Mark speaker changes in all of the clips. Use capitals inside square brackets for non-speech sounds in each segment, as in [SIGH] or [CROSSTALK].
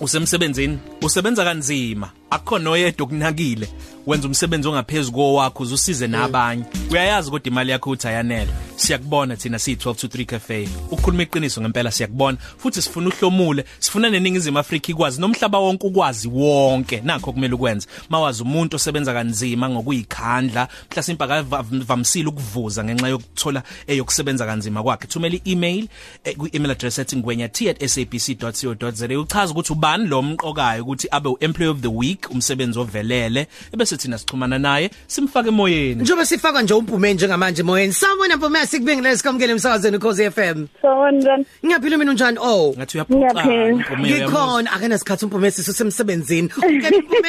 Speaker 1: usemsebenzini usebenza kanzima. Akukhona oyedwa okunakile. Wenza umsebenzi ongaphezulu kowakho uzusize nabanye. Uyayazi ukuthi imali yakho uthi ayanele. Siyakubona thina siyi12 to 3 cafe. Ukukhuluma iqiniso ngempela siyakubona. Futhi sifuna uhlomule sifuna neningizimu Afrika ikwazi nomhlaba wonke ukwazi wonke. Nakho kumele ukwenza mawazi umuntu osebenza kanzima ngokuyikhandla mhlasimpa akavamsile ukuvuza ngenxa yokuthola eyokusebenza kanzima kwakhe. Thumela i-email eh, ku-email address ethi ngwenya@sabc.co.za uchaza ukuthi ubani lo mqokayo ukuthi abe u-employee of the week umsebenzi ovelele ebese thina sichumana naye simfake emoyeni.
Speaker 2: Njobe sifaka nje umpume njengamanje moyeni. Sawubona mpume sikubingelele sikamukele emsakazweni Khosi FM.
Speaker 3: Sawona
Speaker 2: Ngiyaphila mina unjani? Oh.
Speaker 1: ngathi uyaphuca
Speaker 3: Ngiyaphila.
Speaker 1: Mpumela,
Speaker 2: Ngikhona akena sikhathi umpume sisemsebenzini. [LAUGHS] Ukephi mpume?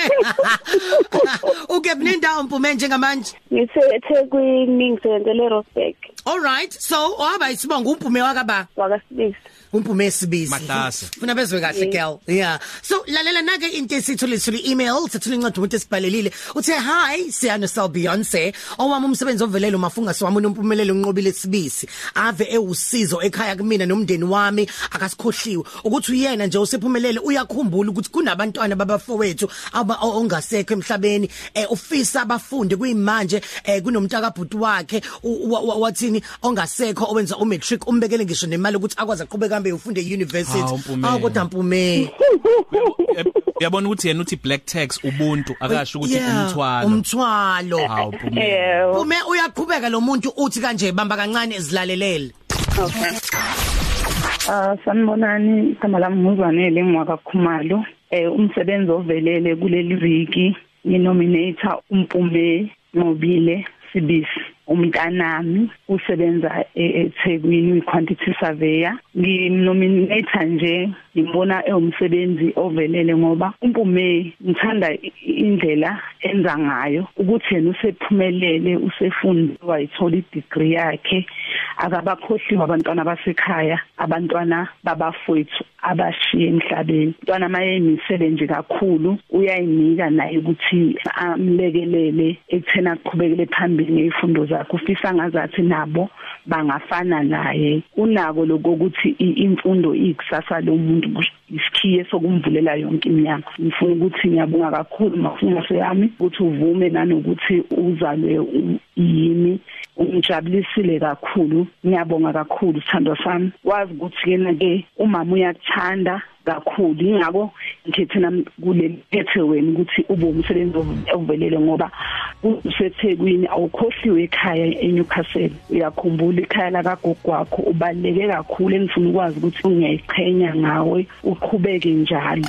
Speaker 2: [LAUGHS] Ukephi nendawo mpume njengamanje?
Speaker 3: ngisethekwini ngisebenzele Rosberg
Speaker 2: All right. So, owaba isibongo umpume wakaba.
Speaker 3: wakasibisi
Speaker 2: Umpume sibisi.
Speaker 1: Mahlasa.
Speaker 2: Funa bezwe kahle girl. Yeah. So lalela nake into esithule thule email sithule incwadi umuntu esibhalelile. Uthe hi siyano sel Beyonce. Owami umsebenzi ovelele umafunga siwami unompumelelo unqobile sibisi. Ave ewusizo ekhaya kumina nomndeni wami akasikhohliwe ukuthi uyena nje usephumelele uyakhumbula ukuthi kunabantwana babafowethu aba ongasekho emhlabeni eh ufisa abafunde kuyimanje eh kunomntaka bhuti wakhe u- wa- wa- wathini ongasekho owenza umatric umbekele ngisho nemali ukuthi akwazi aqhubeka hambe ufunde university
Speaker 1: Hawu, Mpumela.
Speaker 2: awu kodwa mpume
Speaker 1: uyabona ukuthi yena uthi black tax ubuntu akasho ukuthi
Speaker 2: Yeah,
Speaker 1: umthwalo.
Speaker 2: umthwalo.
Speaker 1: Hawu Mpumela
Speaker 3: eh
Speaker 2: Pume uyaqhubeka lo muntu uthi kanje bamba kancane ezilalelele.
Speaker 3: Okay. Ah sanibonani igama lami nguzwanele ngwakakhumalo eh umsebenzi ovelele kuleli viki nginominator umpume ngobile sibisi. Umntanami usebenza e- eThekwini uyi-quantity surveyor ngimnominator nje ngimbona ewumsebenzi ovelele ngoba umpume ngithanda i- indlela enza ngayo ukuthi yena usephumelele usefunde wayithola i-degree yakhe. Akabakhohliwe abantwana basekhaya abantwana babafowethu abashiye emhlabeni. Mntwana mayemisele nje kakhulu uyayinika naye ukuthi amlekelele ekuthena aqhubekele phambili ngezifundo zakhe ufisa ngazathi nabo bangafana naye. Unako lokuthi i- imfundo iyikusasa lomuntu isikhiye sokumvulela yonke iminyango ngifuna ukuthi ngiyabonga kakhulu mafunyaso yami ukuthi uvume nanokuthi uzalwe u- yimi ungijabulisile kakhulu ngiyabonga kakhulu sithando sami. Wazi ukuthi yena ke umama uyakuthanda kakhulu. Ingakho ngikhethe nami kule kethe wena ukuthi ube umsebenzi ov- ovelele ngoba usethekwini awukhohliwe ekhaya eNewcastle. Uyakhumbula ikhaya lakagogo wakho? Ubaleke kakhulu engifuna ukwazi ukuthi ungiyayiqhenya ngawe uqhubeke njalo.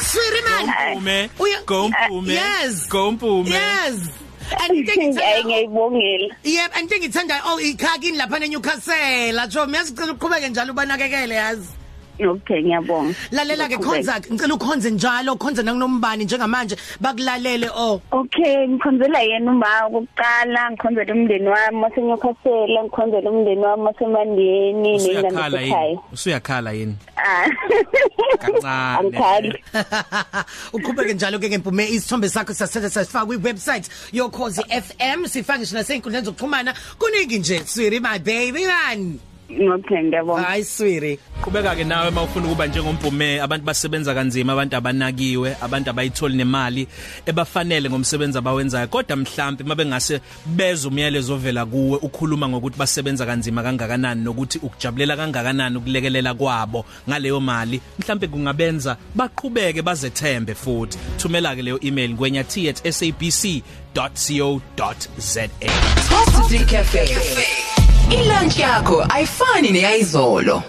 Speaker 2: Sweetie man
Speaker 1: Mphume
Speaker 2: Uya-
Speaker 1: go Mphume
Speaker 2: Yes.
Speaker 1: go Mphume
Speaker 2: Yes. And into
Speaker 3: Hayi
Speaker 2: engithanda
Speaker 3: ngiyibongela
Speaker 2: Yep and into engithanda oh ikhakini lapha eNewcastle ajo miyasicela uqhubeke njalo ubanakekele yazi
Speaker 3: okay ngiyabonga.
Speaker 2: Lalela ke khonza ngicela ukhonze njalo khonza nakunombani njengamanje bakulalele oh.
Speaker 3: Okay ngikhonzela yena uma kokuqala ngikhonzela umndeni wami waseNyokasela ngikhonzela umndeni wami wasemandiyeni
Speaker 1: usuyakhala
Speaker 3: ekhaya
Speaker 1: yini? usuyakhala yini?
Speaker 3: Ah.
Speaker 1: Kancane.
Speaker 3: Angikhali. [LAUGHS]
Speaker 2: Uqhubeke njalo ke ngempume isithombe sakho sasithatha sasifaka kwi-website yokhozi FM sifake ngisho nasey'nkundleni zokuxhumana. Kuningi nje swiri my baby man.
Speaker 3: Okay ngiyabonga.
Speaker 2: Hayi swiri
Speaker 1: Qhubeka ke nawe mawufuna ukuba njengompume abantu basebenza kanzima abantu abanakiwe abantu abayitholi nemali ebafanele ngomsebenzi abawenzayo kodwa mhlambi mabengase beza umyalezo ovela kuwe ukhuluma ngokuthi basebenza kanzima kangakanani nokuthi ukujabulela kangakanani ukulekelela kwabo ngaleyo mali mhlambe kungabenza baqhubeke bazethembe futhi thumela ke leyo email ngwenya@sabc.co.za
Speaker 4: Coffee Cafe. Ilunch yakho ayifani neyizolo.